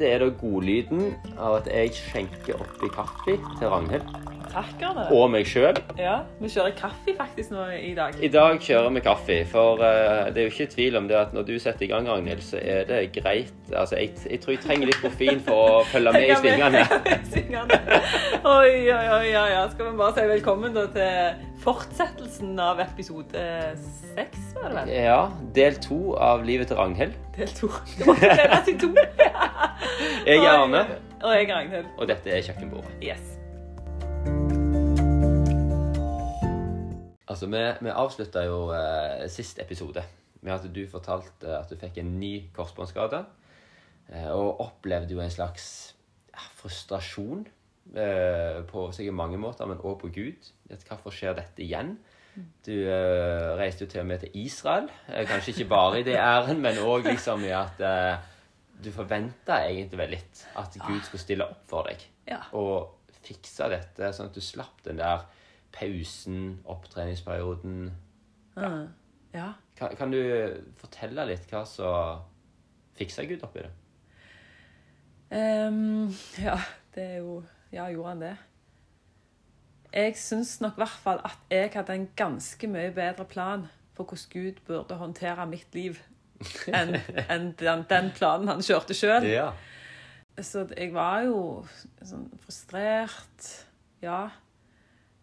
Dette er da godlyden av at jeg skjenker oppi kaffe til Ragnhild Takk, Arne. og meg sjøl. Ja, vi kjører kaffe faktisk nå i dag. I dag kjører vi kaffe, for uh, det er jo ikke tvil om det at når du setter i gang, Ragnhild, så er det greit Altså, jeg, jeg tror jeg trenger litt koffein for å følge med i svingene. Oi, Oi, oi, oi, ja, ja. Skal vi bare si velkommen da til fortsettelsen av episode seks, var det vel? Ja, del to av Livet til Ragnhild. Del to. Det var til to. Jeg er Arne, Og jeg er Ragnhild. og dette er kjøkkenbordet. Yes. Altså, vi, vi avslutta jo eh, sist episode med at du fortalte at du fikk en ny korsbåndskade. Eh, og opplevde jo en slags ja, frustrasjon eh, på sikkert mange måter, men òg på Gud. At hvorfor skjer dette igjen? Du eh, reiste jo til og med til Israel. Eh, kanskje ikke bare i det æren, men òg liksom i at eh, du forventa egentlig vel litt at Gud skulle stille opp for deg Ja. og fikse dette, sånn at du slapp den der pausen, opptreningsperioden. Ja. Ja. Kan, kan du fortelle litt hva som fiksa Gud oppi det? Um, ja, det er jo Ja, gjorde han det? Jeg syns nok i hvert fall at jeg hadde en ganske mye bedre plan for hvordan Gud burde håndtere mitt liv, enn en den, den planen han kjørte sjøl. Ja. Så jeg var jo sånn frustrert, ja.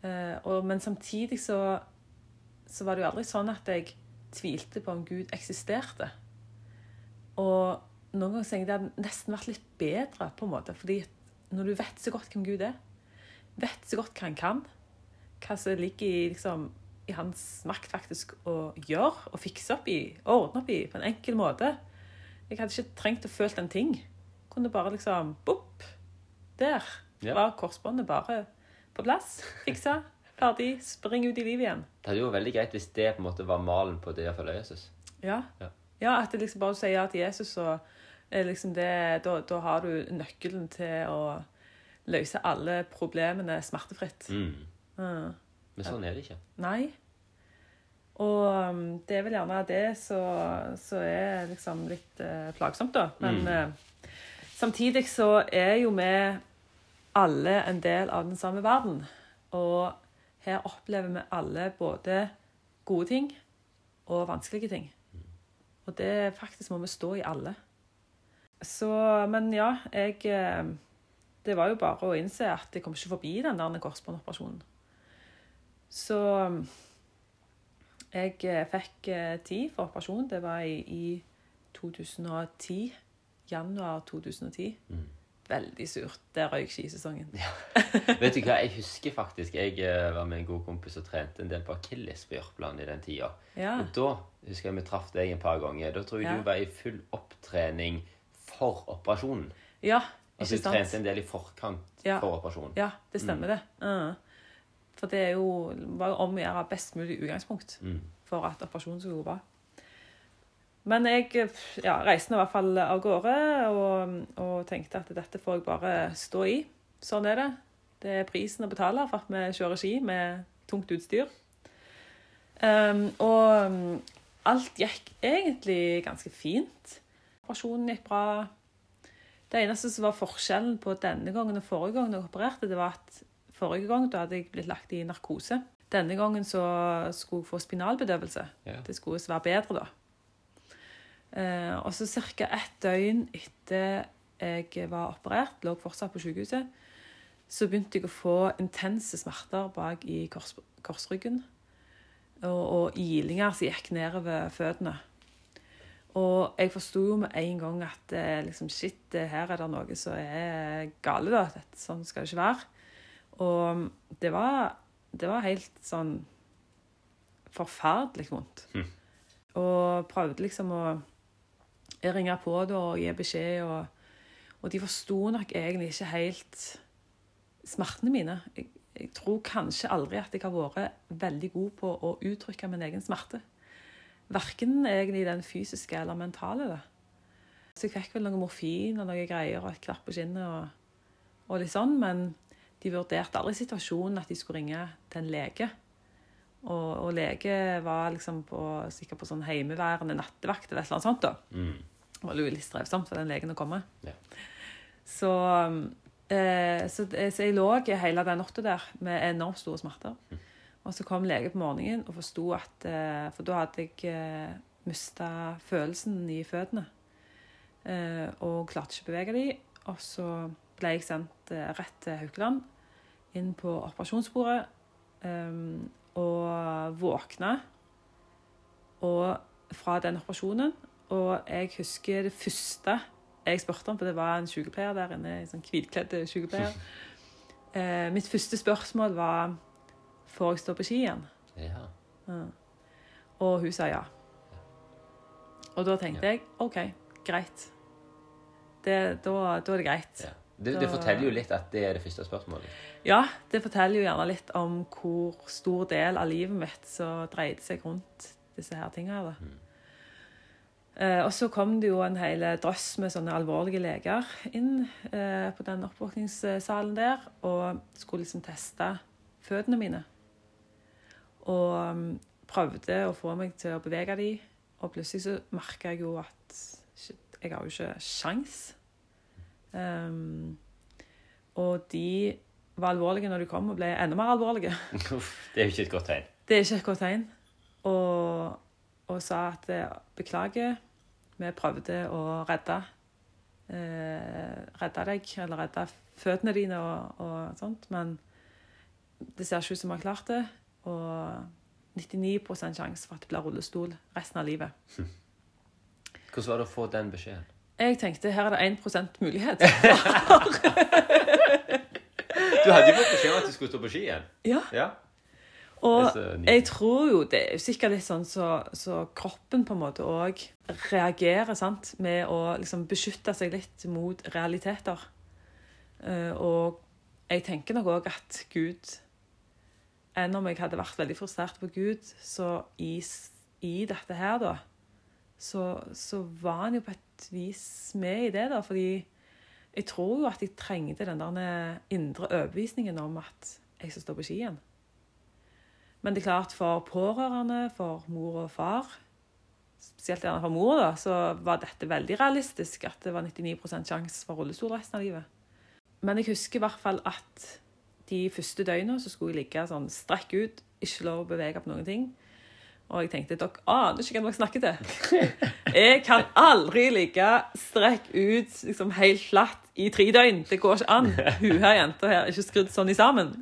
Eh, og, men samtidig så, så var det jo aldri sånn at jeg tvilte på om Gud eksisterte. Og noen ganger tenker jeg det hadde nesten vært litt bedre, på en måte, fordi når du vet så godt hvem Gud er, vet så godt hva han kan, hva som ligger i, liksom, i hans makt faktisk å gjøre og fikse opp i, ordne opp i, på en enkel måte. Jeg hadde ikke trengt å føle en ting. Kunne bare liksom Bopp! Der var korsbåndet bare på plass. Fiksa. Ferdig. Spring ut i livet igjen. Det hadde jo vært veldig greit hvis det på en måte var malen på det å følge Jesus. Ja. Ja. ja, at det liksom bare sier ja til Jesus, og liksom det, da, da har du nøkkelen til å løse alle problemene smertefritt. Mm. Mm. Men sånn er det ikke. Nei. Og um, det er vel gjerne det som er liksom litt eh, plagsomt, da. Men Mm. eh, samtidig så er jo vi alle en del av den samme verden. Og her opplever vi alle både gode ting og vanskelige ting. Og det faktisk må vi stå i alle. Så, men ja, jeg eh, Det var jo bare å innse at jeg kom ikke forbi den der korsbåndoperasjonen. Så jeg eh, fikk eh, tid for operasjon. Det var i 2010. Januar 2010. Mm. Veldig surt. Det røyk skisesongen. Vet du hva, jeg husker faktisk jeg eh, var med en god kompis og trente en del på Akilles på Jørpeland i den tida. Ja. Og da husker jeg vi traff deg en par ganger. Da tror jeg Ja. du var i full opptrening for operasjonen. ja, Altså sant. du trente en del i forkant Ja. for operasjonen. Ja, det stemmer det. Uh. For det er jo bare om å gjøre best mulig utgangspunkt Mm. for at operasjonen skulle gå bra. Men jeg ja, reiste nå i hvert fall av gårde og, og tenkte at dette får jeg bare stå i. Sånn er det. Det er prisen å betale for at vi kjører ski med tungt utstyr. Um, og um, alt gikk egentlig ganske fint. Operasjonen gikk bra. Det eneste som var forskjellen på denne gangen og forrige gang jeg opererte, det var at forrige gang da hadde jeg blitt lagt i narkose. Denne gangen så skulle jeg få spinalbedøvelse. Ja. Det skulle være bedre da. Eh, og så ca. ett døgn etter jeg var operert, lå fortsatt på sykehuset, så begynte jeg å få intense smerter bak i kors, korsryggen. Og, og ilinger som gikk nedover føttene. Og jeg forsto jo med en gang at eh, liksom, shit, her er det noe som er gale. da. Dette, sånn skal det ikke være. Og det var, det var helt sånn forferdelig vondt. Mm. Og prøvde liksom å ringe på da og gi beskjed. Og, og de forsto nok egentlig ikke helt smertene mine. Jeg, jeg tror kanskje aldri at jeg har vært veldig god på å uttrykke min egen smerte. Verken egentlig den fysiske eller mentale. Da. Så jeg fikk vel noe morfin og noe greier og et klapp på kinnet og, og litt sånn, men de vurderte aldri situasjonen at de skulle ringe til en lege. Og, og lege var liksom på, sikkert på sånn heimeværende nattevakt eller et eller annet sånt. da. Mm. Det var jo litt strevsomt for den legen å komme. Ja. Så, eh, så, så jeg lå hele den natta der med enormt store smerter. Og så kom lege på morgenen og forsto at eh, For da hadde jeg eh, mista følelsen i føttene. Eh, og klarte ikke å bevege dem. Og så ble jeg sendt eh, rett til Haukeland, inn på operasjonsbordet. Og våkna og fra den operasjonen. Og jeg husker det første jeg spurte om, for det var en sykepleier der inne, en sånn hvitkledd sykepleier. Eh, mitt første spørsmål var Får jeg stå på ski igjen? Ja. Og hun sa ja. Og da tenkte jeg OK, greit. Det, da, da er det greit. Det, det forteller jo litt at det er det første spørsmålet. Ja, det forteller jo gjerne litt om hvor stor del av livet mitt som dreide seg rundt disse her tingene. Mm. Eh, og så kom det jo en hel drøss med sånne alvorlige leger inn eh, på den oppvåkningssalen der, og skulle liksom teste føttene mine. Og mm, prøvde å få meg til å bevege dem, og plutselig så merka jeg jo at shit, jeg har jo ikke sjans. Um, og de var alvorlige når de kom, og ble enda mer alvorlige. Det er jo ikke et godt tegn. Det er ikke et godt tegn. Og, og sa at eh, beklager, vi prøvde å redde eh, redde deg, eller redde føttene dine og, og sånt, men det ser ikke ut som vi har klart det. Og 99 sjanse for at det blir rullestol resten av livet. Hvordan var det å få den beskjeden? Jeg tenkte her er det 1% mulighet. Du hadde jo fått beskjed om at du skulle stå på ski igjen. ja. Ja. Og jeg tror jo det er sikkert litt sånn så, så kroppen på en måte òg reagerer sant, med å liksom beskytte seg litt mot realiteter. Eh, og jeg tenker nok òg at Gud Enn om jeg hadde vært veldig frustrert på Gud, så i, i dette her, da, så, så var han jo på et vis med i det, da. Fordi jeg tror jo at jeg trengte den der indre overbevisningen om at jeg skal stå på ski igjen. Men det er klart for pårørende, for mor og far, spesielt gjerne for mor, da, så var dette veldig realistisk at det var 99% sjanse for rullestol resten av livet. Men jeg husker i hvert fall at de første døgna så skulle jeg ligge sånn strekk ut, ikke lov å bevege på noen ting. Og jeg tenkte dere aner ikke hvem dere snakker til. Jeg kan aldri ligge strekk ut liksom helt flatt i tre døgn. Det går ikke an. Hun her jenta her er ikke skrudd sånn i sammen.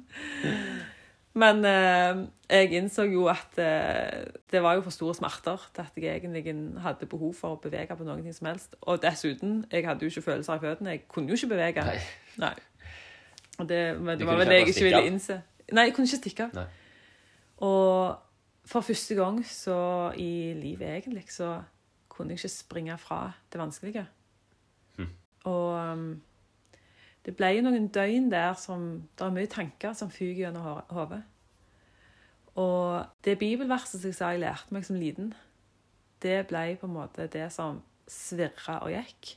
Men eh, jeg innså jo at eh, det var jo for store smerter til at jeg egentlig hadde behov for å bevege på noe som helst. Og dessuten, jeg hadde jo ikke følelser i føttene. Jeg kunne jo ikke bevege. Nei. Nei. Og det, men det var vel det jeg ikke ville innse. Nei, jeg kunne ikke stikke av. Nei. Og for første gang så i livet egentlig, så kunne jeg ikke springe fra det vanskelige. Hm. Og um, det ble jo noen døgn der som Det er mye tanker som fyker gjennom ho- hodet. Og det bibelverset som jeg sa jeg lærte meg som liten, det ble på en måte det som svirra og gikk.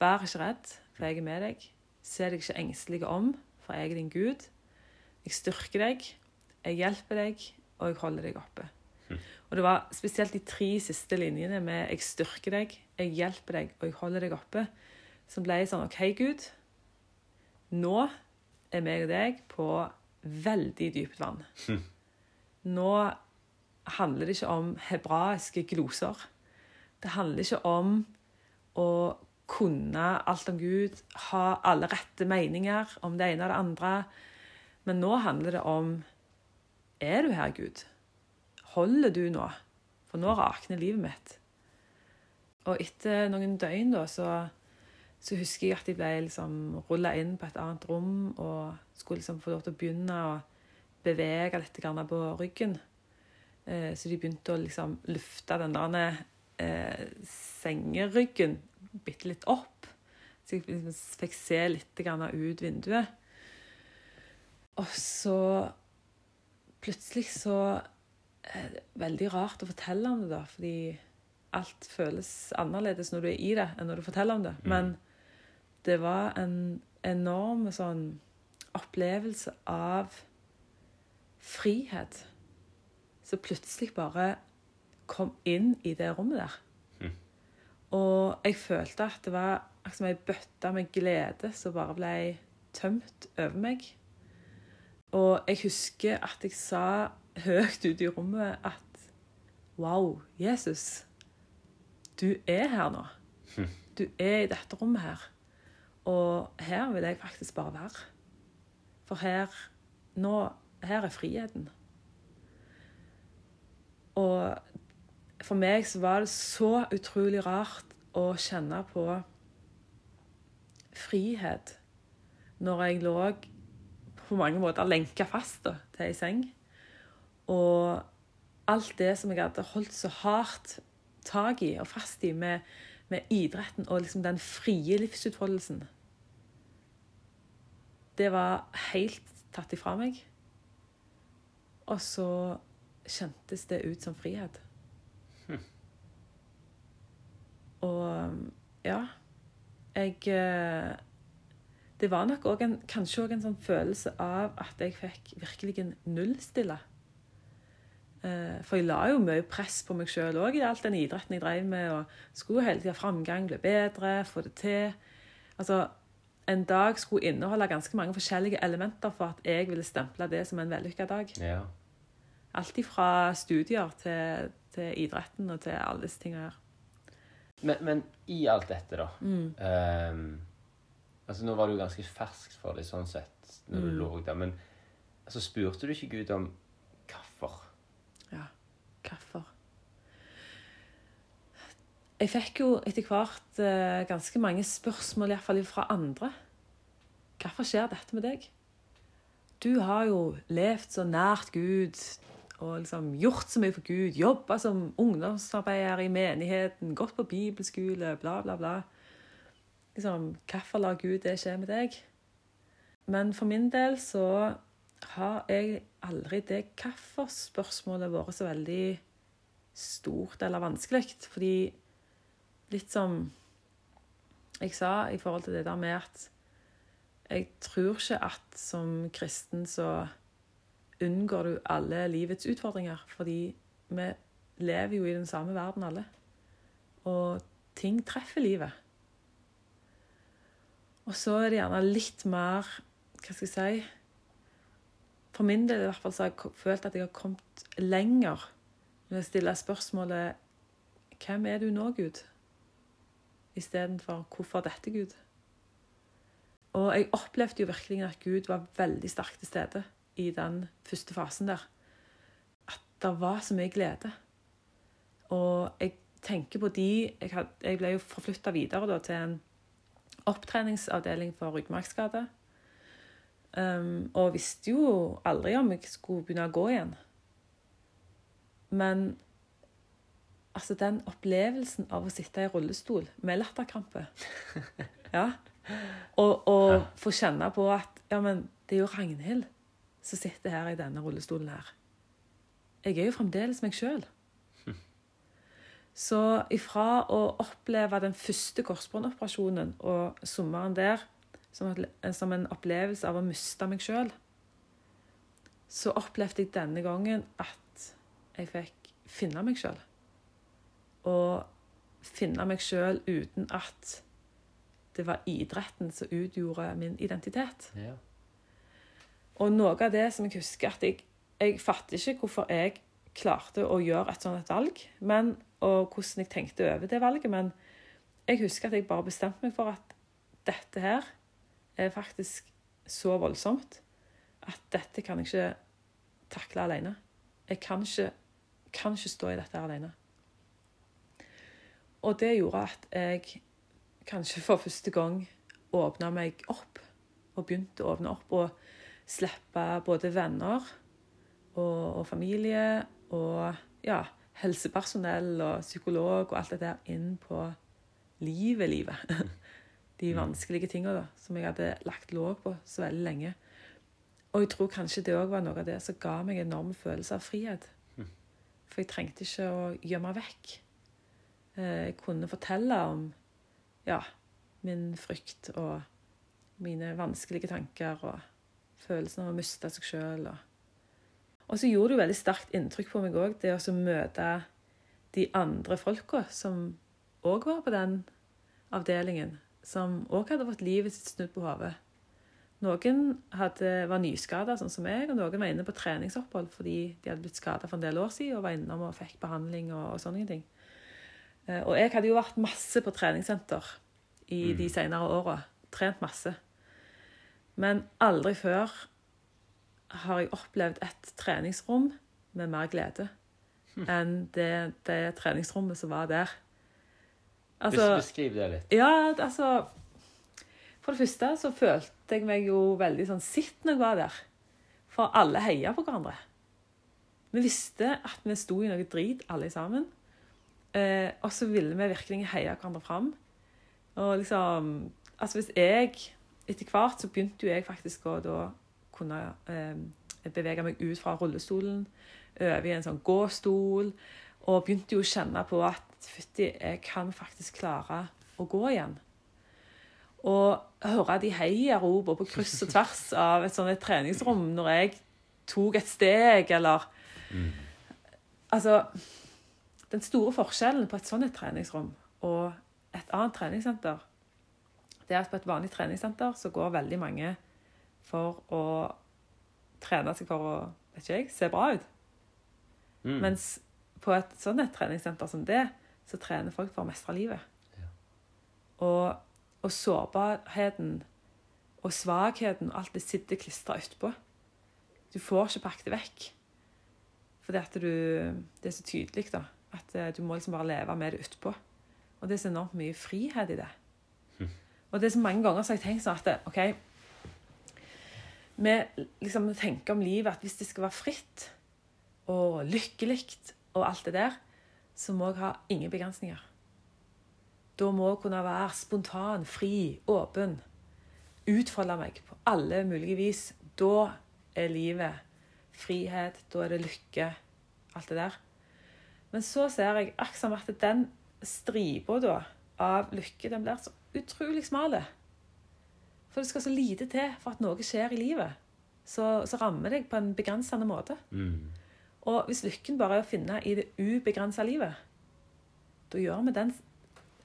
Vær ikke redd, for jeg er med deg. Se deg ikke engstelig om, for jeg er din Gud. Jeg styrker deg, jeg hjelper deg, og jeg holder deg oppe. Og det var spesielt de tre siste linjene med 'jeg styrker deg', 'jeg hjelper deg', og 'jeg holder deg oppe', som ble sånn OK, Gud, nå er meg og deg på veldig dypt vann. Nå handler det ikke om hebraiske gloser. Det handler ikke om å kunne alt om Gud, ha alle rette meninger om det ene og det andre. Men nå handler det om Er du her, Gud? Holder du nå? For nå rakner livet mitt. Og etter noen døgn da, så, så husker jeg at jeg ble liksom rulla inn på et annet rom og skulle liksom få lov til å begynne å bevege litt på ryggen. Eh, så de begynte å liksom løfte den der eh, sengeryggen bitte litt opp. Så jeg liksom fikk se litt ut vinduet. Og så plutselig så er det veldig rart å fortelle om det, da, fordi alt føles annerledes når du er i det, enn når du forteller om det. Men det var en enorm sånn opplevelse av frihet som plutselig bare kom inn i det rommet der. Og jeg følte at det var akkurat som ei bøtte med glede som bare ble tømt over meg. Og jeg husker at jeg sa høyt ute i rommet at Wow, Jesus, du er her nå. Du er i dette rommet her. Og her vil jeg faktisk bare være. For her nå Her er friheten. Og for meg så var det så utrolig rart å kjenne på frihet når jeg lå på mange måter lenka fast da, til ei seng. Og alt det som jeg hadde holdt så hardt tak i og fast i med, med idretten og liksom den frie livsutfoldelsen Det var helt tatt ifra meg. Og så kjentes det ut som frihet. Og ja Jeg eh, Det var nok også en, kanskje òg en sånn følelse av at jeg fikk virkelig en nullstille. Eh, for jeg la jo mye press på meg sjøl òg i alt den idretten jeg drev med. og Skulle hele tida framgang, bli bedre, få det til. Altså, En dag skulle inneholde ganske mange forskjellige elementer for at jeg ville stemple det som en vellykka dag. Ja. Alt fra studier til, til idretten og til alle disse tingene her. Men, men i alt dette, da ehm, altså Nå var du ganske fersk for deg sånn sett når du lå der, men altså, spurte du ikke Gud om hvorfor? Ja, hvorfor? Jeg fikk jo etter hvert eh, ganske mange spørsmål, iallfall fra andre. Hvorfor skjer dette med deg? Du har jo levd så nært Gud og liksom gjort så mye for Gud. Jobba som ungdomsarbeider i menigheten, gått på bibelskole, bla, bla, bla. Liksom, hvorfor lar Gud det skje med deg? Men for min del så har jeg aldri det hvorfor-spørsmålet vært så veldig stort eller vanskelig. Fordi litt som jeg sa i forhold til det der med at jeg tror ikke at som kristen så unngår du alle livets utfordringer. Fordi vi lever jo i den samme verden alle. Og ting treffer livet. Og så er det gjerne litt mer Hva skal jeg si For min del i hvert fall så har jeg følt at jeg har kommet lenger med å stille spørsmålet Hvem er du nå, Gud? Istedenfor hvorfor dette, Gud? Og jeg opplevde jo virkelig at Gud var veldig sterkt til stede i den første fasen der. At det var så mye glede. Og jeg tenker på de Jeg, jeg ble jo forflytta videre da, til en opptreningsavdeling for ryggmargskade. Um, og visste jo aldri om jeg skulle begynne å gå igjen. Men altså den opplevelsen av å sitte i rullestol med latterkrampe Ja. Og, og få kjenne på at ja, men det er jo Ragnhild som sitter her i denne rullestolen her. Jeg er jo fremdeles meg sjøl. Så ifra å oppleve den første korsbåndoperasjonen og sommeren der som, en opplevelse av å miste meg sjøl, så opplevde jeg denne gangen at jeg fikk finne meg sjøl. Og finne meg sjøl uten at det var idretten som utgjorde min identitet. Ja. Og noe av det som jeg husker at jeg, jeg fatter ikke hvorfor jeg klarte å gjøre et sånt valg, men, og hvordan jeg tenkte over det valget, men jeg husker at jeg bare bestemte meg for at dette her er faktisk så voldsomt at dette kan jeg ikke takle alene. Jeg kan ikke, kan ikke stå i dette alene. Og det gjorde at jeg kanskje for første gang åpna meg opp, og begynte å åpne opp og slippe både venner og, og familie og ja, helsepersonell og psykolog og alt det der inn på livet, livet. De vanskelige tinga som jeg hadde lagt låg på så veldig lenge. Og jeg tror kanskje det òg var noe av det som ga meg en enorm følelse av frihet. For jeg trengte ikke å gjemme vekk. Eh, Jeg kunne fortelle om ja, min frykt og mine vanskelige tanker og følelsen av å miste seg sjøl. Og, og så gjorde det jo veldig sterkt inntrykk på meg òg, det å møte de andre folka som òg var på den avdelingen. som òg hadde fått livet sitt snudd på hodet. Noen hadde, var nyskada, sånn som meg, og noen var inne på treningsopphold fordi de hadde blitt skada for en del år siden og var innom og fikk behandling og, og sånne ting. Eh, Og jeg hadde jo vært masse på treningssenter i de senere åra. Trent masse. Men aldri før har jeg opplevd et treningsrom med mer glede enn det, det treningsrommet som var der. Altså, Bes- Beskriv det litt. ja, altså For det første så følte jeg meg jo veldig sånn sitt når jeg var der. For alle heia på hverandre. Vi visste at vi sto i noe drit, alle sammen. Eh, og så ville vi virkelig heie hverandre fram. Og liksom Altså hvis jeg Etter hvert så begynte jo jeg faktisk å da kunne eh, bevege meg ut fra rullestolen, over i en sånn gåstol, og begynte jo å kjenne på at fytti, jeg kan faktisk klare å gå igjen. Og høre de heiaropene på kryss og tvers av et sånt et treningsrom når jeg tok et steg, eller Altså Den store forskjellen på et sånt et treningsrom og et annet treningssenter, det er at på et vanlig treningssenter så går veldig mange for å trene seg for å vet ikke jeg, se bra ut. Mm. Mens på et sånt et treningssenter som det, så trener folk for å mestre livet. Ja. Og, og sårbarheten og svakheten og alt det sitter klistra utpå. Du får ikke pakket det vekk. Fordi at du Det er så tydelig, da. At eh, du må liksom bare leve med det utpå. Og det er så enormt mye frihet i det. Og det er så mange ganger så har jeg tenkt sånn at OK Vi liksom tenker om livet at hvis det skal være fritt og lykkelig og alt det der, så må jeg ha ingen begrensninger. Da må jeg kunne være spontan, fri, åpen. Utfolde meg på alle mulige vis. Da er livet frihet, da er det lykke, alt det der. Men så ser jeg akkurat som at den stripa av lykke, den blir så utrolig smal. For det skal så lite til for at noe skjer i livet. Så, så rammer deg på en begrensende måte. Mm. Og hvis lykken bare er å finne i det ubegrensa livet, da gjør vi den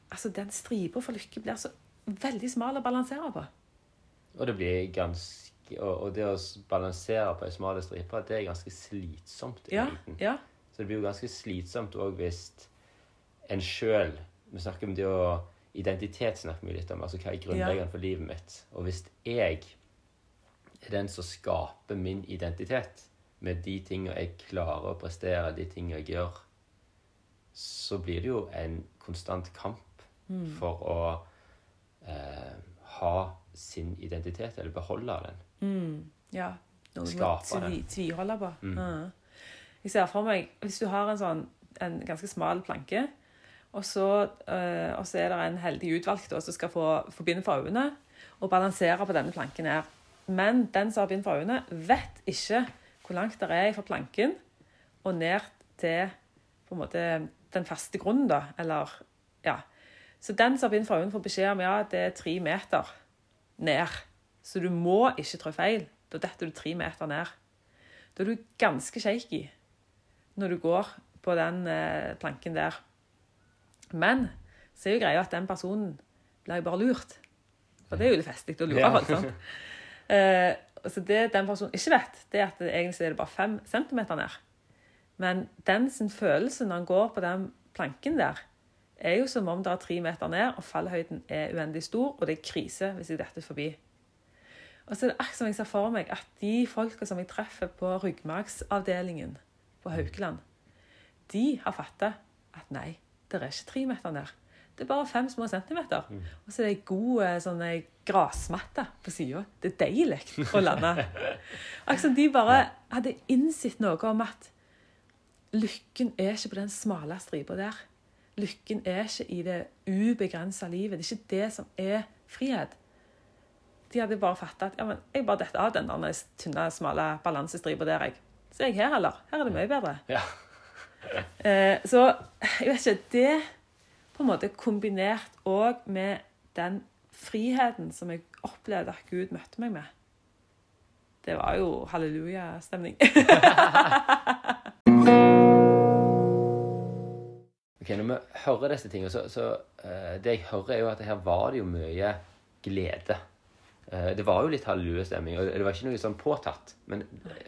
Altså, den stripa for lykke blir så veldig smal å balansere på. Og det blir ganske og, og det å balansere på ei smal stripe, det er ganske slitsomt. Ja, ja. Så det blir jo ganske slitsomt òg hvis en sjøl Vi snakker om det å Identitet snakker vi litt om. altså Hva er grunnleggende for livet mitt? Og hvis jeg er den som skaper min identitet med de tingene jeg klarer å prestere, de tingene jeg gjør, så blir det jo en konstant kamp Mm. for å eh, ha sin identitet, eller beholde den. Mm, ja. Noe Skape tvi, tviholde på. Mm. Ja. Jeg ser for meg Hvis du har en sånn en ganske smal planke, og så, eh, og så er det en heldig utvalgt som skal få, få bind for øynene og balansere på denne planken her. Men den som har bind for øynene, vet ikke hvor langt det er fra planken og ned til på en måte den faste grunnen, da. Eller ja. Så den som har bind for øynene, får beskjed om ja, det er tre meter ned. Så du må ikke trå feil. Da detter du tre meter ned. Da er du ganske shaky når du går på den eh, planken der. Men så er jo greia at den personen blir jo bare lurt. For det er jo litt festlig å lure Ja. folk. sant? Eh, så det den personen ikke vet, det er at det egentlig er det bare fem centimeter ned. Men den sin følelse når han går på den planken der, er jo som om det er tre meter ned, og fallhøyden er uendelig stor, og det er krise hvis jeg detter forbi. Og så er det akkurat som jeg ser for meg at de folka som jeg treffer på ryggmargsavdelingen på Haukeland, de har fatta at nei, det er ikke tre meter ned. Det er bare fem små centimeter. Og så er det ei god eh, sånn ei grasmatte på sida. Det er deilig å lande. Akkurat de bare hadde innsett noe om at lykken er ikke på den smale stripa der. Lykken er ikke i det ubegrensa livet. Det er ikke det som er frihet. De hadde bare fatta at ja, men jeg bare detter av den der tynne, smale balansestripa der, jeg. Så er jeg her, eller? Her er det mye bedre. Ja. Eh, så jeg vet ikke Det på en måte kombinert òg med den friheten som jeg opplevde at Gud møtte meg med. Det var jo hallelujastemning. okay, Ok, Når vi hører disse tingene, så, så eh, det jeg hører, er jo at her var det jo mye glede. Eh, det var jo litt hallelujastemning, og det var ikke noe sånn påtatt. Men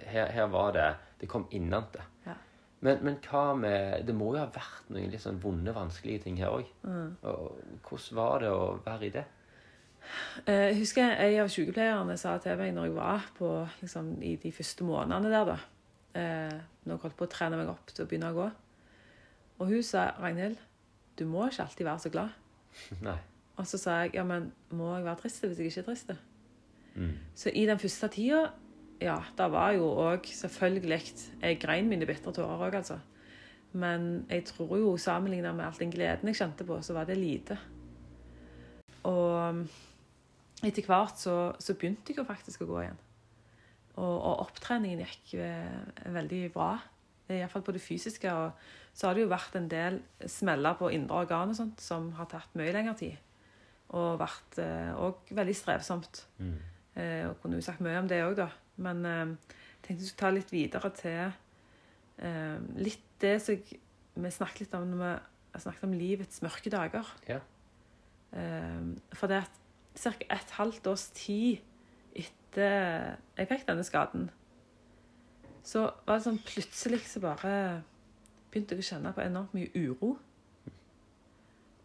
her, her var det Det kom innante. Men, men hva med Det må jo ha vært noen litt sånn vonde, vanskelige ting her òg. Mm. Hvordan var det å være i det? Eh, Jeg husker en av sykepleierne sa til meg når jeg var på, liksom, i de første månedene der, da. Eh, når jeg holdt på å trene meg opp til å begynne å gå. Og hun sa Ragnhild, du må ikke alltid være så glad. Nei. Og så sa jeg ja, men må jeg være trist hvis jeg ikke er trist? Mm. Så i den første tida, ja, da var jo òg selvfølgelig Jeg grein mine bitre tårer òg, altså. Men jeg tror jo sammenligna med all den gleden jeg kjente på, så var det lite. Og etter hvert så, så begynte jeg jo faktisk å gå igjen. Og, og opptreningen gikk eh, veldig bra. Iallfall på det fysiske. Og så har det jo vært en del smeller på indre organ og sånt som har tatt mye lengre tid. Og vært òg veldig strevsomt. Mm. Eh, og kunne jo sagt mye om det òg, da. Men eh, jeg tenkte jeg skulle ta litt videre til eh, litt det som vi snakket litt om når vi jeg snakket om livets mørke dager. Ja. Eh, for det at ca. et halvt års tid etter jeg fikk denne skaden, så var det sånn plutselig så bare begynte jeg å kjenne på enormt mye uro.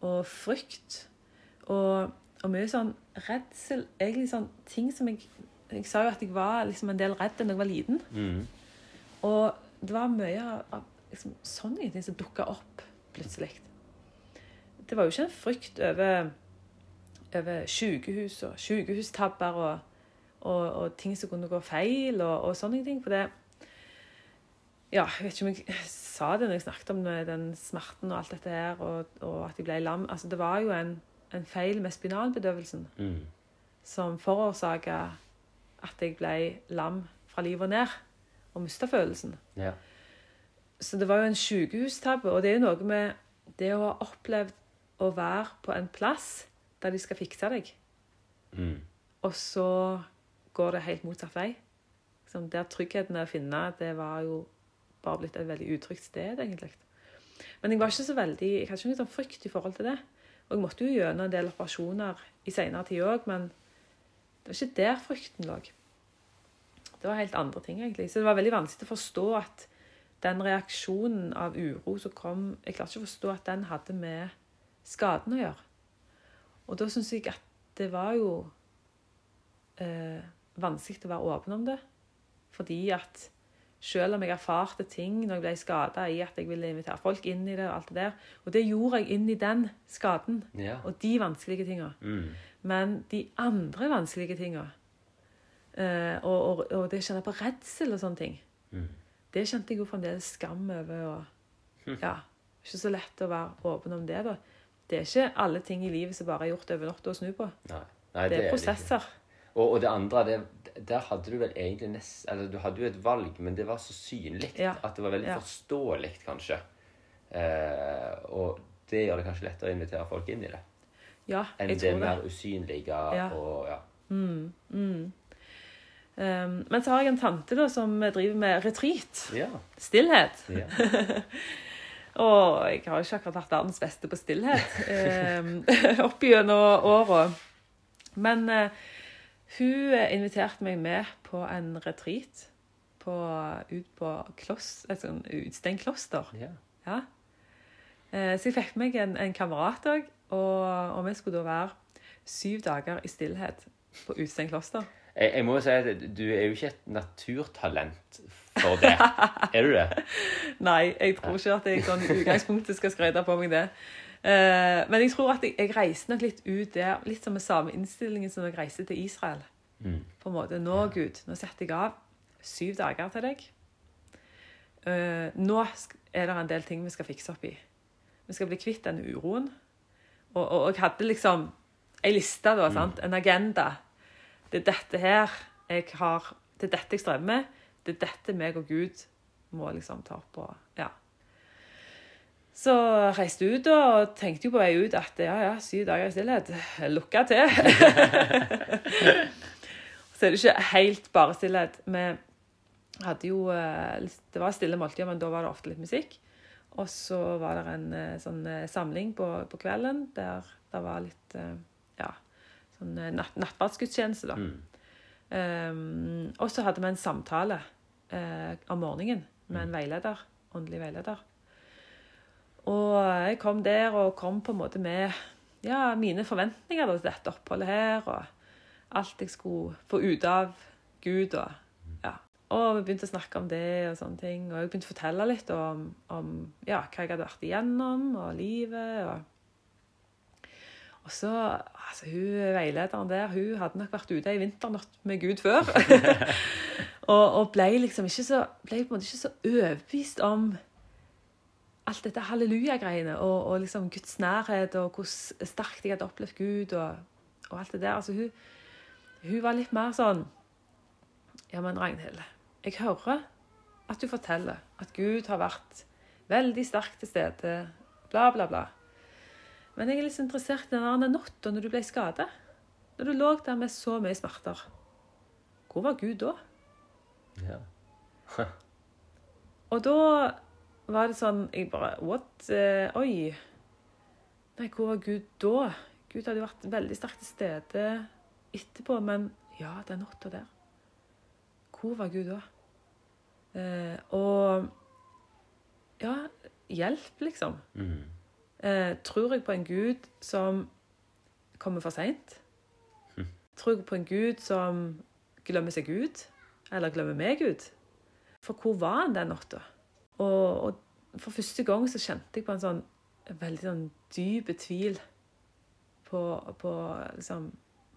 Og frykt. Og, og mye sånn redsel. Egentlig sånn ting som jeg Jeg sa jo at jeg var liksom en del redd da jeg var liten. Mm. Og det var mye av, liksom, sånne ting som dukka opp plutselig. Det var jo ikke en frykt over, over sykehus og sykehustabber og, og, og ting som kunne gå feil og, og sånne ting. For det Ja, jeg vet ikke om jeg sa det når jeg snakket om den smerten og alt dette her, og, og at jeg ble lam. Altså, det var jo en, en feil med spinalbedøvelsen Mm. som forårsaka at jeg ble lam fra livet og ned og mista følelsen. Ja. Så det var jo en sykehustabbe, og det er jo noe med det å ha opplevd å være på en plass der de skal fikse deg, Mm. og så går det helt motsatt vei. Liksom, der tryggheten er å finne, det var jo bare blitt et veldig utrygt sted, egentlig. Men jeg var ikke så veldig, jeg hadde ikke noe sånn frykt i forhold til det. Og jeg måtte jo gjennom en del operasjoner i senere tid òg, men det var ikke der frykten lå. Det var helt andre ting, egentlig. Så det var veldig vanskelig å forstå at den reaksjonen av uro som kom Jeg klarte ikke å forstå at den hadde med skaden å gjøre. Og da syns jeg at det var jo eh, vanskelig å være åpen om det. Fordi at selv om jeg erfarte ting når jeg ble skada i at jeg ville invitere folk inn i det, og alt det der, og det gjorde jeg inn i den skaden Ja. og de vanskelige tinga. Mm. Men de andre vanskelige tinga, eh, og, og, og det å kjenne på redsel og sånne ting, Mm. det kjente jeg jo fremdeles skam over. og ja, Ikke så lett å være åpen om det. da. Det er ikke alle ting i livet som bare er gjort over natta å snu på. Nei. Nei, Det er det prosesser. Og, og det andre, det, der hadde du vel egentlig nest, eller du hadde jo et valg, men det var så synlig Ja. at det var veldig Ja. forståelig, kanskje. Eh, og det gjør det kanskje lettere å invitere folk inn i det Ja, enn det mer usynlige Ja. og ja. Um, men så har jeg en tante da, som driver med retreat. Ja. Stillhet. ja. Og jeg har ikke akkurat vært verdens beste på stillhet um, opp gjennom åra. Men uh, hun inviterte meg med på en retreat på, ut på kloss, et sånn utstengt kloster. ja. Ja. Eh, Så jeg fikk meg en, en kamerat òg, og, og vi skulle da være syv dager i stillhet på Utstein kloster. Jeg, jeg må jo si at du er jo ikke et naturtalent for det. er du det? Nei, jeg tror ikke at jeg sånn utgangspunktet skal skryte på meg det. Uh, men jeg tror at jeg, jeg reiste nok litt ut der, litt som med samme innstillingen som når jeg reiste til Israel. Mm. På en måte, Nå, Gud, nå setter jeg av syv dager til deg. Uh, nå er det en del ting vi skal fikse opp i. Vi skal bli kvitt den uroen. Og, og, og jeg hadde liksom ei liste, da, sant? en agenda. Det er dette her jeg har Det er dette jeg strever med. Det er dette meg og Gud må liksom ta og Ja. Så reiste jeg ut og tenkte jo på vei ut at ja, ja, syv dager i stillhet. Lukka til. så er det ikke helt bare stillhet. Vi hadde jo eh, Det var stille måltider, men da var det ofte litt musikk. Og så var det en eh, sånn eh, samling på, på kvelden der det var litt eh, ja, sånn natt, nattverdsgudstjeneste, da. Mm. Um, og så hadde vi en samtale uh, om morgenen med Mm. en veileder, åndelig veileder. Og jeg kom der og kom på en måte med ja, mine forventninger da, til dette oppholdet her, og alt jeg skulle få ut av Gud. Og. Og vi begynte å snakke om det og sånne ting. Og jeg begynte å fortelle litt om, om ja, hva jeg hadde vært igjennom, og livet. og og så, altså hun Veilederen der hun hadde nok vært ute i vinternatt med Gud før. og, og ble liksom ikke så, ble på en måte ikke så overbevist om alt dette halleluja-greiene og, og liksom Guds nærhet og hvor sterkt jeg hadde opplevd Gud og, og alt det der. Altså hun, hun var litt mer sånn Ja, men Ragnhild, jeg hører at du forteller at Gud har vært veldig sterkt til stede, bla, bla, bla. Men jeg er litt interessert i den natta når du ble skada. Når du lå der med så mye smerter. Hvor var Gud da? Ja. Og da var det sånn Jeg bare What? Eh, oi. Nei, hvor var Gud da? Gud hadde vært veldig sterkt til stede etterpå, men ja, den natta der. Hvor var Gud da? Eh, og Ja, hjelp, liksom. Mm. Eh, tror jeg på en Gud som kommer for seint? Tror jeg på en Gud som glemmer seg ut? Eller glemmer meg ut? For hvor var han den natta? Og, og for første gang så kjente jeg på en sånn veldig sånn dyp tvil på, på, liksom,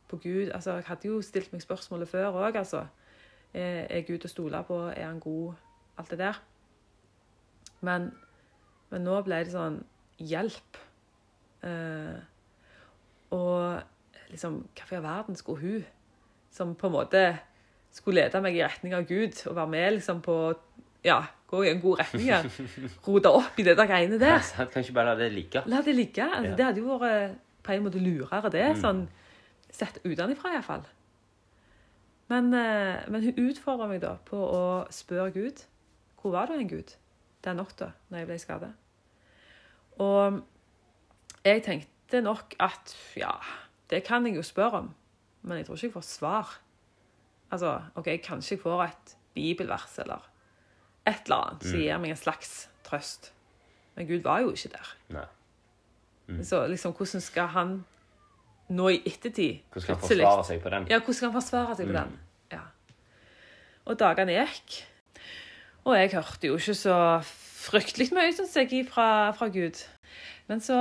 på Gud. Altså, jeg hadde jo stilt meg spørsmålet før òg, altså. Er, er Gud å stole på? Er han god? Alt det der. Men, men nå ble det sånn hjelp. Eh, og liksom Hvorfor i all verden skulle hun, som på en måte skulle lede meg i retning av Gud, og være med liksom på Ja, gå i en god retning, her. rote opp i det der greiene der. Ja, Kan ikke bare la det ligge? La det ligge. Altså, Ja. Det hadde jo vært på en måte lurere, det. Mm. Sånn sett utenfra, iallfall. Men, eh, men hun utfordra meg da på å spørre Gud hvor var du en Gud, den natta når jeg ble skada. Og jeg tenkte nok at ja, det kan jeg jo spørre om, men jeg tror ikke jeg får svar. Altså, OK, kanskje jeg får et bibelvers eller et eller annet som Mm. gir meg en slags trøst. Men Gud var jo ikke der. Mm. Så liksom, hvordan skal han nå i ettertid Hvordan skal han forsvare seg på den? Ja, hvordan skal han forsvare seg på Mm. den? Ja. Og dagene gikk. Og jeg hørte jo ikke så fryktelig mye, syns jeg, fra, fra Gud. Men så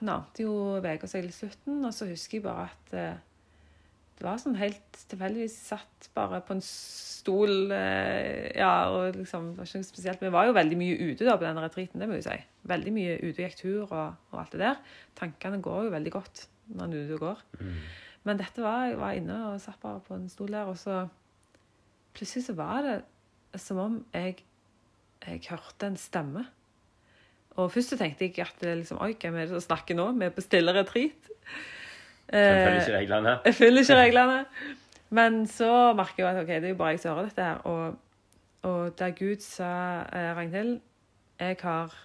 nærmte jo uka seg til slutten, og så husker jeg bare at eh, det var sånn helt tilfeldigvis satt bare på en stol eh, Ja, og liksom, det var ikke noe spesielt. Vi var jo veldig mye ute da på den retreaten, det må jeg si. Veldig mye ute og gikk tur og, og alt det der. Tankene går jo veldig godt når han er ute og går. Mm. Men dette var, jeg var inne og satt bare på en stol der, og så plutselig så var det som om jeg, jeg hørte en stemme. Og først så tenkte jeg at det liksom, oi, hvem er det som snakker nå? Vi er på stille retreat. Jeg følger Eh, ikke reglene? jeg følger ikke reglene. Men så merker jeg at ok, det er jo bare jeg som hører dette her. Og, og der Gud sa, eh, Ragnhild, jeg har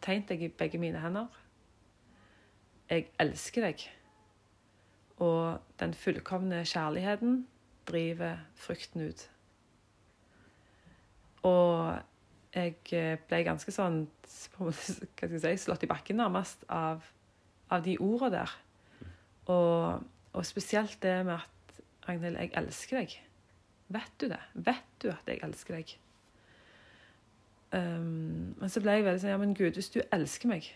tegnet deg i begge mine hender. Jeg elsker deg. Og den fullkomne kjærligheten driver frykten ut. Og jeg eh, ble ganske sånn hva skal jeg si, slått i bakken nærmest av, av de ordene der. Og, og spesielt det med at Ragnhild, jeg elsker deg. Vet du det? Vet du at jeg elsker deg? Um, men så ble jeg veldig sånn Ja, men Gud, hvis du elsker meg,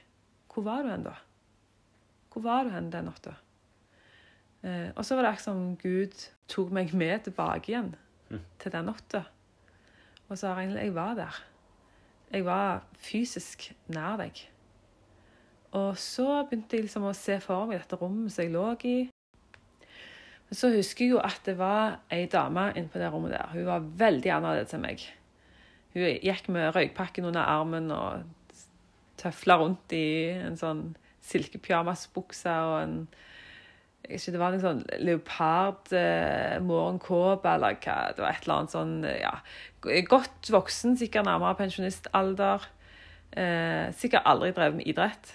hvor var du hen da? Hvor var du hen den natta? Eh, og så var det akkurat som Gud tok meg med tilbake igjen Mm. til den natta. Og sa Ragnhild, jeg var der. Jeg var fysisk nær deg. Og så begynte jeg liksom å se for meg dette rommet som jeg lå i. Men så husker jeg jo at det var ei dame inne på det rommet der. Hun var veldig annerledes enn meg. Hun gikk med røykpakken under armen og tøfla rundt i en sånn silkepyjamasbukse og en jeg vet ikke, Det var en sånn leopard eh, eller hva Det var et eller annet sånn ja, Godt voksen, sikkert nærmere pensjonistalder. Eh, sikkert aldri drevet med idrett.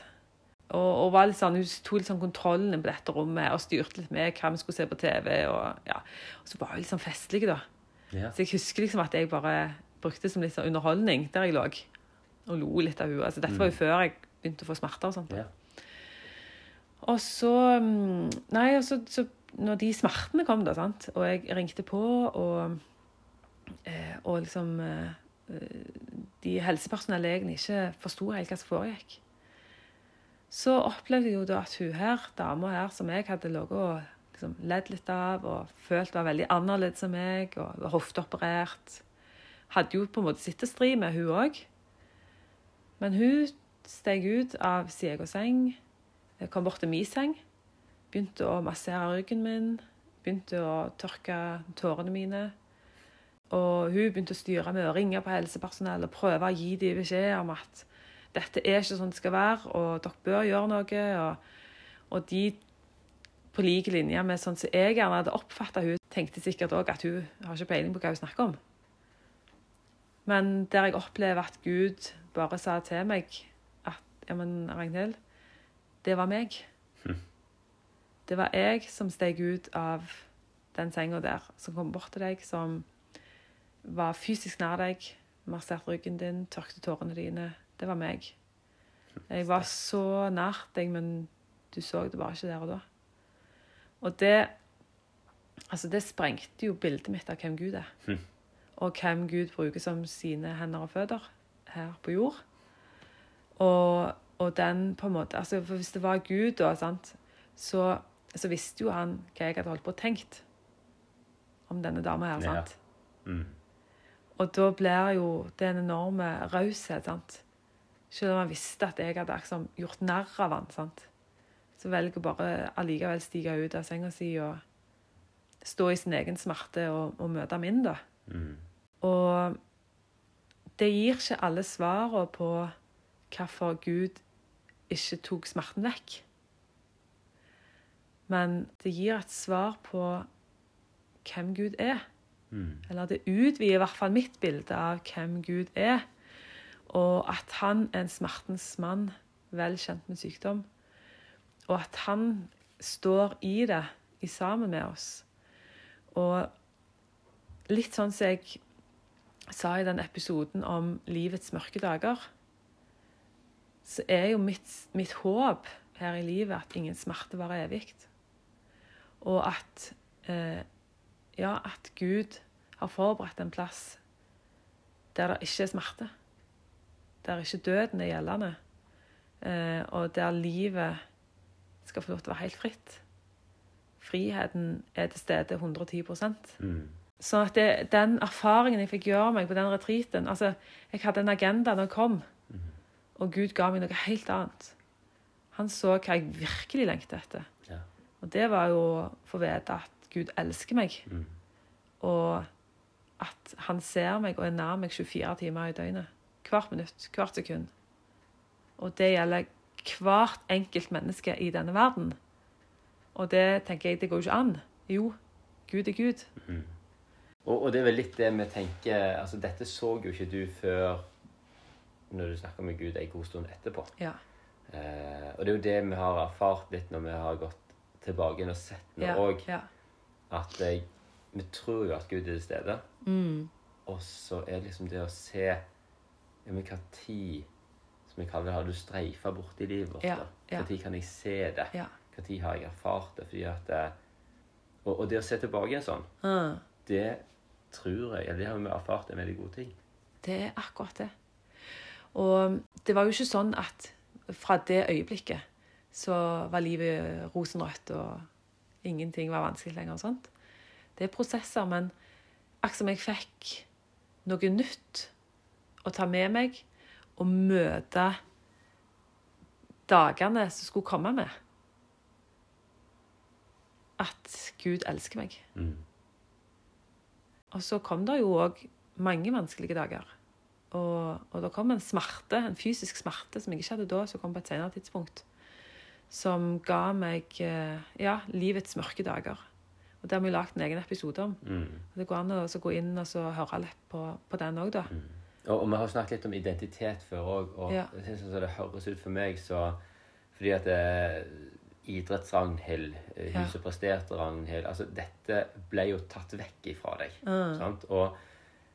Og, og var litt sånn, hun tok litt sånn kontrollen på dette rommet og styrte litt med hva vi skulle se på TV. Og, ja. og så var hun litt sånn festlig, da. Ja. Så jeg husker liksom at jeg bare brukte det som litt sånn underholdning der jeg lå. Og lo litt av henne. Altså, dette var jo før jeg begynte å få smerter og sånt. Ja. Og så mm, Nei, og så, når de smertene kom, da, sant, og jeg ringte på, og, eh, og liksom eh, De helsepersonellet egentlig ikke forsto helt hva som foregikk. Så opplevde jeg jo da at hun her, dama her, som jeg hadde ligget og liksom ledd litt av og følt var veldig annerledes enn meg, og var hofteoperert Hadde jo på en måte sittestrid med hun òg. Men hun steg ut av sin egen seng, kom bort til min seng, begynte å massere ryggen min, begynte å tørke tårene mine. Og hun begynte å styre med å ringe på helsepersonell og prøve å gi dem beskjed om at dette er ikke sånn det skal være, og dere bør gjøre noe. Og, og de på lik linje med sånn som jeg gjerne hadde oppfatta hun, tenkte sikkert òg at hun har ikke peiling på hva hun snakker om. Men der jeg opplever at Gud bare sa til meg at ja, men Ragnhild, det var meg. Det var jeg som steg ut av den senga der, som kom bort til deg, som var fysisk nær deg, masserte ryggen din, tørkte tårene dine. Det var meg. Jeg var så nært deg, men du så det bare ikke der og da. Og det Altså, det sprengte jo bildet mitt av hvem Gud er. Og hvem Gud bruker som sine hender og føtter her på jord. Og, og den på en måte altså for Hvis det var Gud, da, sant, så, så visste jo han hva jeg hadde holdt på og tenkt om denne dama her. Ja. sant? Mm. Og da blir jo det en enorme raushet, sant. Selv om han visste at jeg hadde liksom gjort narr av han, sant. Så velger bare allikevel stige ut av senga si og stå i sin egen smerte og, og møte min, da. Mm. Og det gir ikke alle svarene på hvorfor Gud ikke tok smerten vekk. Men det gir et svar på hvem Gud er. Mm. Eller det utvider i hvert fall mitt bilde av hvem Gud er. Og at han er en smertens mann, vel kjent med sykdom. Og at han står i det i sammen med oss. Og litt sånn som jeg sa i den episoden om livets mørke dager, så er jo mitt, mitt håp her i livet at ingen smerte varer evig. Og at eh, ja, at Gud har forberedt en plass der det ikke er smerte. Der ikke døden er gjeldende. Eh, og der livet skal få lov til å være helt fritt. Friheten er til stede 110 Mm. Så at det, den erfaringen jeg fikk gjøre meg på den retreaten altså, Jeg hadde en agenda da jeg kom, og Gud ga meg noe helt annet. Han så hva jeg virkelig lengtet etter. Ja. Og det var jo å få vite at Gud elsker meg, Mm. og at han ser meg og er nær meg 24 timer i døgnet. Hvert minutt, hvert sekund. Og det gjelder hvert enkelt menneske i denne verden. Og det tenker jeg, det går jo ikke an. Jo, Gud er Gud. Og, og det er vel litt det vi tenker altså Dette så jo ikke du før når du snakker med Gud en god stund etterpå. Ja. Eh, og det er jo det vi har erfart litt når vi har gått tilbake og sett nå òg. ja. At eh, vi tror jo at Gud er til stede. Mm. Og så er det liksom det å se ja, men hva tid som jeg kaller det, har du streifa borti livet vårt? Ja, ja. Tid kan jeg se det? Ja. Tid har jeg erfart det? Fordi at eh, og, og det å se tilbake igjen sånn, Mm. det tror jeg, eller det har vi erfart er en veldig god ting. Det er akkurat det. Og det var jo ikke sånn at fra det øyeblikket så var livet rosenrødt, og ingenting var vanskelig lenger og sånt. Det er prosesser, men akkurat som jeg fikk noe nytt å ta med meg og møte dagene som skulle komme med. At Gud elsker meg. Mm. Og så kom det jo òg mange vanskelige dager. Og, og det kom en smerte, en fysisk smerte som jeg ikke hadde da, som kom på et senere tidspunkt. Som ga meg eh, ja, livets mørke dager. Og det har vi lagd en egen episode om. Mm. Det går an å gå inn og så høre litt på, på den òg, da. Mm. Og, og vi har snakket litt om identitet før òg, og Ja. jeg synes det høres ut for meg, så Fordi at det, idretts-Ragnhild, huset Ja. presterte Ragnhild altså Dette ble jo tatt vekk ifra deg. Mm. Sant? Og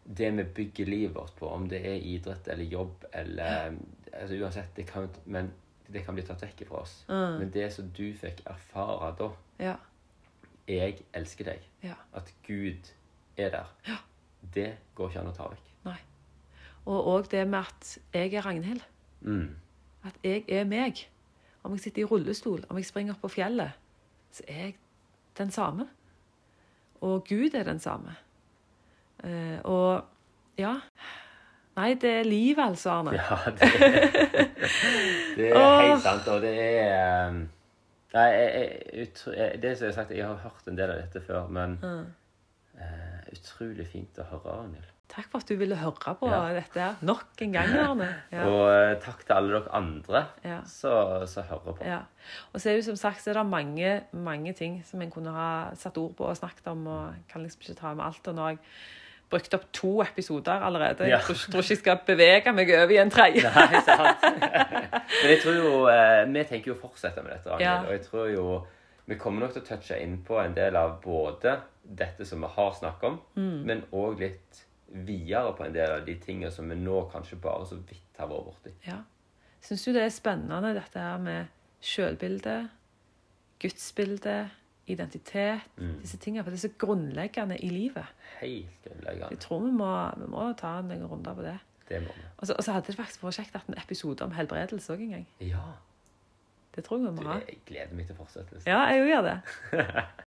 det vi bygger livet vårt på, om det er idrett eller jobb eller altså Uansett, det kan, men det kan bli tatt vekk fra oss. Mm. Men det som du fikk erfare da, Ja. jeg elsker deg, ja. at Gud er der, det går ikke an å ta vekk. Nei. Og òg det med at jeg er Ragnhild. Mm. At jeg er meg. Om jeg sitter i rullestol, om jeg springer opp på fjellet, så er jeg den samme. Og Gud er den samme. Eh, og ja Nei, det er livet, altså, Arne. Ja, det, det er helt sant, og det er um, Nei, jeg, jeg, det som jeg har sagt, jeg har hørt en del av dette før, men eh, utrolig fint å høre, Arnhild. Takk for at du ville høre på Ja. dette nok en gang, Arne. Ja. Og uh, takk til alle dere andre Ja. som hører på. Ja. Og så er det jo som sagt så er det mange, mange ting som en kunne ha satt ord på og snakket om, og kan liksom ikke ta med alt. Og noe jeg brukt opp to episoder allerede. Ja. Jeg tror, tror ikke jeg skal bevege meg over i en tredje. Nei, sant. Men jeg tror jo eh, Vi tenker jo å fortsette med dette, Ragnhild. Ja. Og jeg tror jo vi kommer nok til å touche inn på en del av både dette som vi har snakket om, Mm. men òg litt videre på en del av de tingene som vi nå kanskje bare så vidt har vært borti. Ja. Syns du det er spennende, dette her med sjølbildet, gudsbilde, identitet, Mm. disse tingene? For det er så grunnleggende i livet. Helt grunnleggende. Jeg tror vi må, vi må ta en runder på det. Det må vi. Og så, og så hadde det faktisk vært kjekt at en episode om helbredelse òg en gang. Ja. Det tror jeg vi må ha. jeg gleder meg til fortsettelsen. Ja, jeg òg gjør det.